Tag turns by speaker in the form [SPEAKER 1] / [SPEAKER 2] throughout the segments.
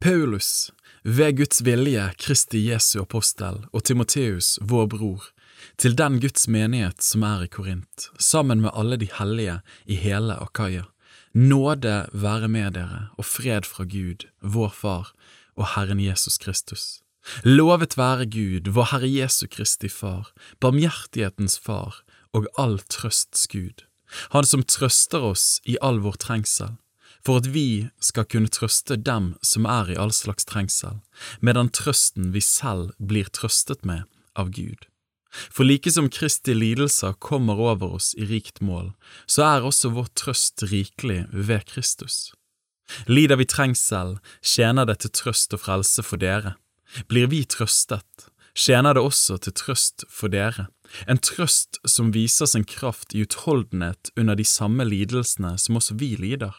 [SPEAKER 1] Paulus, ved Guds vilje Kristi Jesu apostel, og Timoteus, vår bror, til den Guds menighet som er i Korint, sammen med alle de hellige i hele Akaya. Nåde være med dere og fred fra Gud, vår Far og Herren Jesus Kristus. Lovet være Gud, vår Herre Jesu Kristi Far, barmhjertighetens Far og all trøsts Gud, Han som trøster oss i all vår trengsel, for at vi skal kunne trøste dem som er i all slags trengsel, med den trøsten vi selv blir trøstet med av Gud. For like som Kristi lidelser kommer over oss i rikt mål, så er også vår trøst rikelig ved Kristus. Lider vi trengsel, tjener det til trøst og frelse for dere. Blir vi trøstet, tjener det også til trøst for dere, en trøst som viser sin kraft i utholdenhet under de samme lidelsene som også vi lider.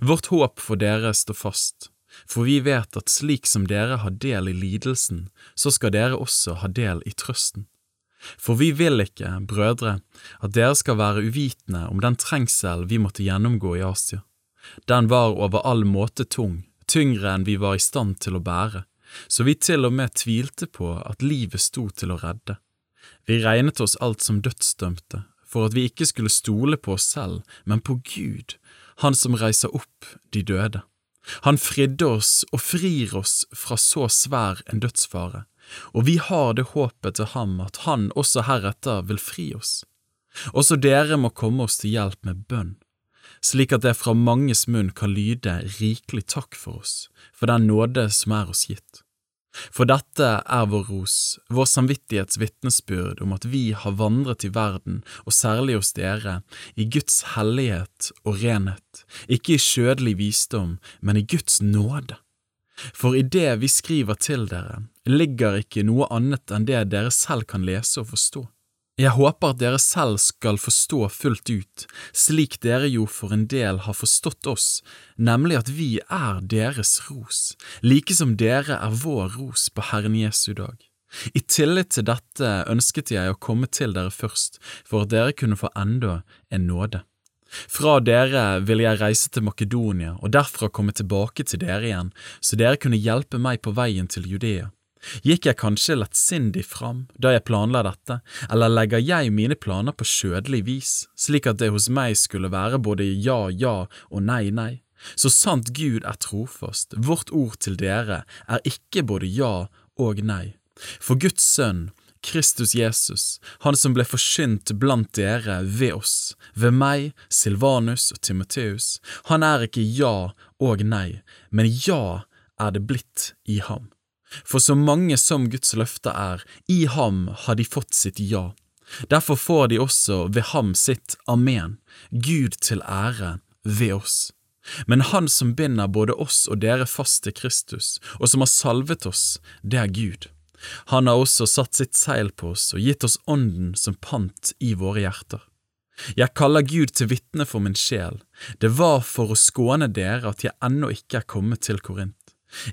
[SPEAKER 1] Vårt håp for dere står fast, for vi vet at slik som dere har del i lidelsen, så skal dere også ha del i trøsten. For vi vil ikke, brødre, at dere skal være uvitende om den trengsel vi måtte gjennomgå i Asia. Den var over all måte tung, tyngre enn vi var i stand til å bære, så vi til og med tvilte på at livet sto til å redde. Vi regnet oss alt som dødsdømte, for at vi ikke skulle stole på oss selv, men på Gud, Han som reiser opp de døde. Han fridde oss og frir oss fra så svær en dødsfare, og vi har det håpet til ham at han også heretter vil fri oss. Også dere må komme oss til hjelp med bønn, slik at det fra manges munn kan lyde rikelig takk for oss, for den nåde som er oss gitt. For dette er vår ros, vår samvittighets vitnesbyrd om at vi har vandret i verden, og særlig hos dere, i Guds hellighet og renhet, ikke i skjødelig visdom, men i Guds nåde. For i det vi skriver til dere, ligger ikke noe annet enn det dere selv kan lese og forstå. Jeg håper at dere selv skal forstå fullt ut, slik dere jo for en del har forstått oss, nemlig at vi er deres ros, like som dere er vår ros på Herren Jesu dag. I tillit til dette ønsket jeg å komme til dere først, for at dere kunne få enda en nåde. Fra dere ville jeg reise til Makedonia og derfra komme tilbake til dere igjen, så dere kunne hjelpe meg på veien til Judea. Gikk jeg kanskje lettsindig fram da jeg planla dette, eller legger jeg mine planer på skjødelig vis, slik at det hos meg skulle være både ja, ja og nei, nei? Så sant Gud er trofast, vårt ord til dere er ikke både ja og nei. For Guds sønn, Kristus Jesus, han som ble forsynt blant dere ved oss, ved meg, Silvanus og Timoteus, han er ikke ja og nei, men ja er det blitt i ham. For så mange som Guds løfter er, i ham har de fått sitt ja. Derfor får de også ved ham sitt amen, Gud til ære ved oss. Men Han som binder både oss og dere fast til Kristus, og som har salvet oss, det er Gud. Han har også satt sitt seil på oss og gitt oss Ånden som pant i våre hjerter. Jeg kaller Gud til vitne for min sjel, det var for å skåne dere at jeg ennå ikke er kommet til Korint.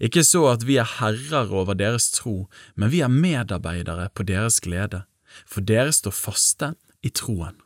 [SPEAKER 1] Ikke så at vi er herrer over deres tro, men vi er medarbeidere på deres glede, for dere står faste i troen.